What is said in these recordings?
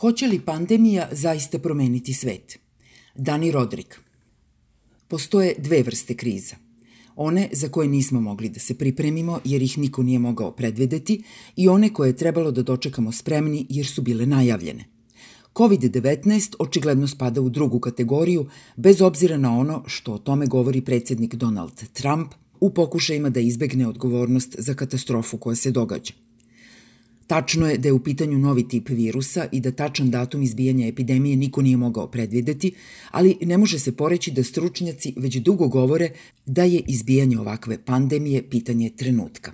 Hoće li pandemija zaista promeniti svet? Dani Rodrik. Postoje dve vrste kriza. One za koje nismo mogli da se pripremimo jer ih niko nije mogao predvideti i one koje je trebalo da dočekamo spremni jer su bile najavljene. COVID-19 očigledno spada u drugu kategoriju, bez obzira na ono što o tome govori predsjednik Donald Trump u pokušajima da izbegne odgovornost za katastrofu koja se događa. Tačno je da je u pitanju novi tip virusa i da tačan datum izbijanja epidemije niko nije mogao predvideti, ali ne može se poreći da stručnjaci već dugo govore da je izbijanje ovakve pandemije pitanje trenutka.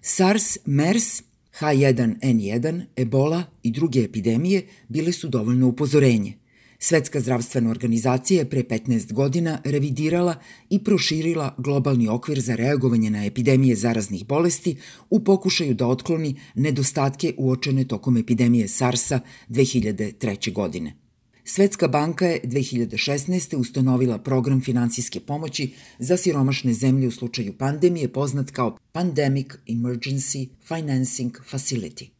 SARS, MERS, H1N1, Ebola i druge epidemije bile su dovoljno upozorenje – Svetska zdravstvena organizacija je pre 15 godina revidirala i proširila globalni okvir za reagovanje na epidemije zaraznih bolesti u pokušaju da otkloni nedostatke uočene tokom epidemije SARS-a 2003. godine. Svetska banka je 2016. ustanovila program finansijske pomoći za siromašne zemlje u slučaju pandemije poznat kao Pandemic Emergency Financing Facility.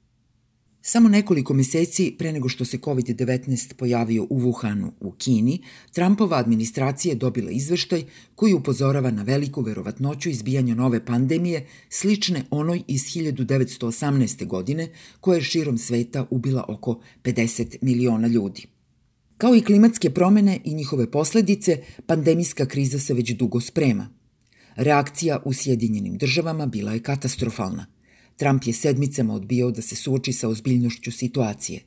Samo nekoliko meseci pre nego što se COVID-19 pojavio u Wuhanu u Kini, Trumpova administracija je dobila izveštaj koji upozorava na veliku verovatnoću izbijanja nove pandemije slične onoj iz 1918. godine koja je širom sveta ubila oko 50 miliona ljudi. Kao i klimatske promene i njihove posledice, pandemijska kriza se već dugo sprema. Reakcija u Sjedinjenim državama bila je katastrofalna – Trump je sedmicama odbijao da se suoči sa ozbiljnošću situacije.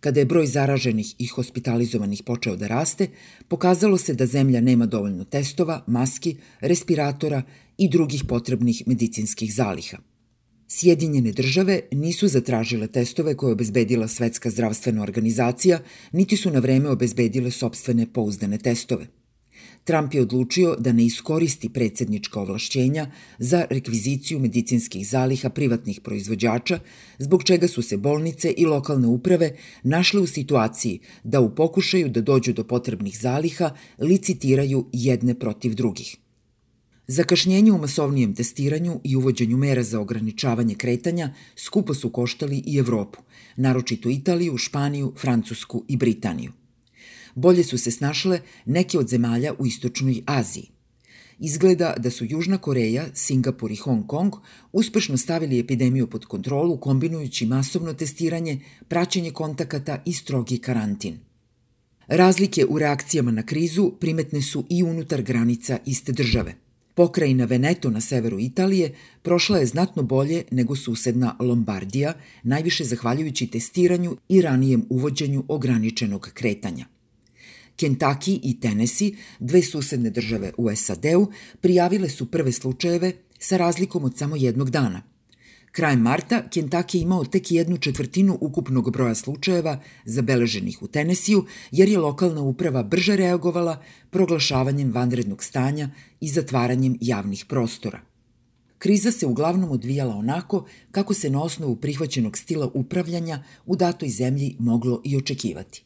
Kada je broj zaraženih i hospitalizovanih počeo da raste, pokazalo se da zemlja nema dovoljno testova, maski, respiratora i drugih potrebnih medicinskih zaliha. Sjedinjene države nisu zatražile testove koje je obezbedila Svetska zdravstvena organizacija, niti su na vreme obezbedile sobstvene pouzdane testove – Trump je odlučio da ne iskoristi predsednička ovlašćenja za rekviziciju medicinskih zaliha privatnih proizvođača, zbog čega su se bolnice i lokalne uprave našle u situaciji da u pokušaju da dođu do potrebnih zaliha licitiraju jedne protiv drugih. Zakašnjenje u masovnijem testiranju i uvođenju mera za ograničavanje kretanja skupo su koštali i Evropu, naročito Italiju, Španiju, Francusku i Britaniju bolje su se snašle neke od zemalja u istočnoj Aziji. Izgleda da su Južna Koreja, Singapur i Hong Kong uspešno stavili epidemiju pod kontrolu kombinujući masovno testiranje, praćenje kontakata i strogi karantin. Razlike u reakcijama na krizu primetne su i unutar granica iste države. Pokrajina Veneto na severu Italije prošla je znatno bolje nego susedna Lombardija, najviše zahvaljujući testiranju i ranijem uvođenju ograničenog kretanja. Kentucky i Tennessee, dve susedne države u SAD-u, prijavile su prve slučajeve sa razlikom od samo jednog dana. Krajem marta Kentucky je imao tek jednu četvrtinu ukupnog broja slučajeva zabeleženih u Tenesiju, jer je lokalna uprava brže reagovala proglašavanjem vanrednog stanja i zatvaranjem javnih prostora. Kriza se uglavnom odvijala onako kako se na osnovu prihvaćenog stila upravljanja u datoj zemlji moglo i očekivati.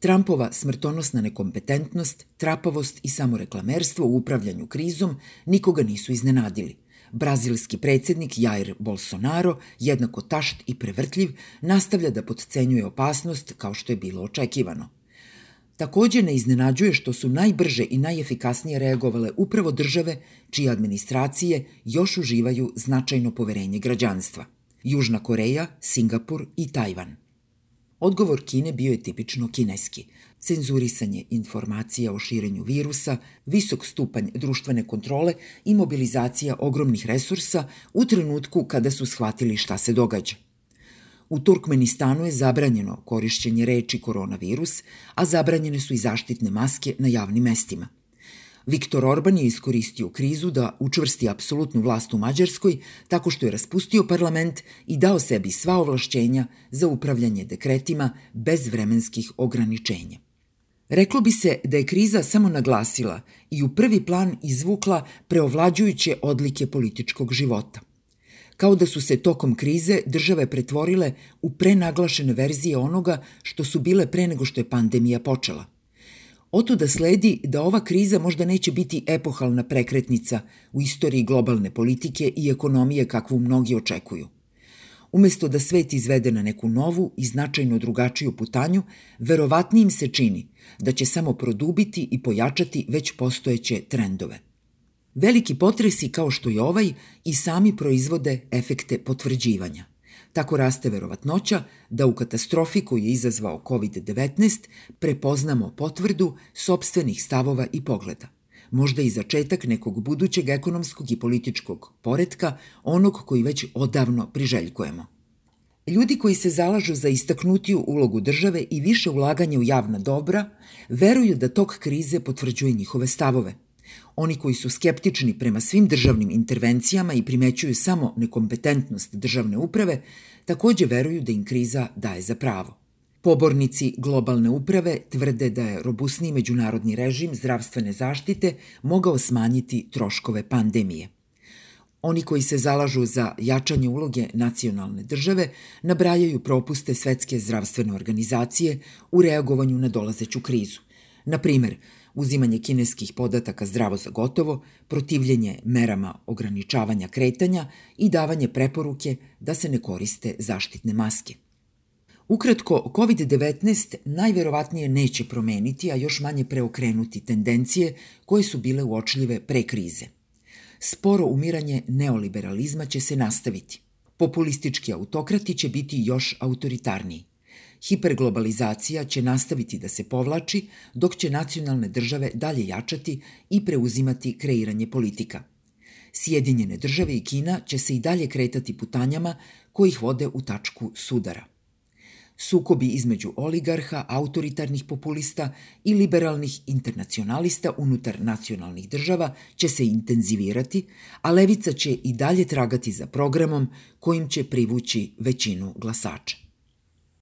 Trumpova smrtonosna nekompetentnost, trapavost i samoreklamerstvo u upravljanju krizom nikoga nisu iznenadili. Brazilski predsednik Jair Bolsonaro, jednako tašt i prevrtljiv, nastavlja da podcenjuje opasnost kao što je bilo očekivano. Takođe ne iznenađuje što su najbrže i najefikasnije reagovale upravo države čije administracije još uživaju značajno poverenje građanstva. Južna Koreja, Singapur i Tajvan – Odgovor Kine bio je tipično kineski. Cenzurisanje informacija o širenju virusa, visok stupanj društvene kontrole i mobilizacija ogromnih resursa u trenutku kada su shvatili šta se događa. U Turkmenistanu je zabranjeno korišćenje reči koronavirus, a zabranjene su i zaštitne maske na javnim mestima. Viktor Orban je iskoristio krizu da učvrsti apsolutnu vlast u Mađarskoj tako što je raspustio parlament i dao sebi sva ovlašćenja za upravljanje dekretima bez vremenskih ograničenja. Reklo bi se da je kriza samo naglasila i u prvi plan izvukla preovlađujuće odlike političkog života. Kao da su se tokom krize države pretvorile u prenaglašene verzije onoga što su bile pre nego što je pandemija počela – Oto da sledi da ova kriza možda neće biti epohalna prekretnica u istoriji globalne politike i ekonomije kakvu mnogi očekuju. Umesto da svet izvede na neku novu i značajno drugačiju putanju, verovatnijim se čini da će samo produbiti i pojačati već postojeće trendove. Veliki potresi kao što je ovaj i sami proizvode efekte potvrđivanja. Tako raste verovatnoća da u katastrofi koju je izazvao COVID-19 prepoznamo potvrdu sobstvenih stavova i pogleda možda i začetak nekog budućeg ekonomskog i političkog poretka, onog koji već odavno priželjkujemo. Ljudi koji se zalažu za istaknutiju ulogu države i više ulaganja u javna dobra, veruju da tok krize potvrđuje njihove stavove. Oni koji su skeptični prema svim državnim intervencijama i primećuju samo nekompetentnost državne uprave, takođe veruju da im kriza daje za pravo. Pobornici globalne uprave tvrde da je robusniji međunarodni režim zdravstvene zaštite mogao smanjiti troškove pandemije. Oni koji se zalažu za jačanje uloge nacionalne države nabrajaju propuste Svetske zdravstvene organizacije u reagovanju na dolazeću krizu. Na primer, uzimanje kineskih podataka zdravo za gotovo, protivljenje merama ograničavanja kretanja i davanje preporuke da se ne koriste zaštitne maske – Ukratko, COVID-19 najverovatnije neće promeniti, a još manje preokrenuti tendencije koje su bile uočljive pre krize. Sporo umiranje neoliberalizma će se nastaviti. Populistički autokrati će biti još autoritarniji. Hiperglobalizacija će nastaviti da se povlači, dok će nacionalne države dalje jačati i preuzimati kreiranje politika. Sjedinjene države i Kina će se i dalje kretati putanjama koji ih vode u tačku sudara – Sukobi između oligarha, autoritarnih populista i liberalnih internacionalista unutar nacionalnih država će se intenzivirati, a levica će i dalje tragati za programom kojim će privući većinu glasača.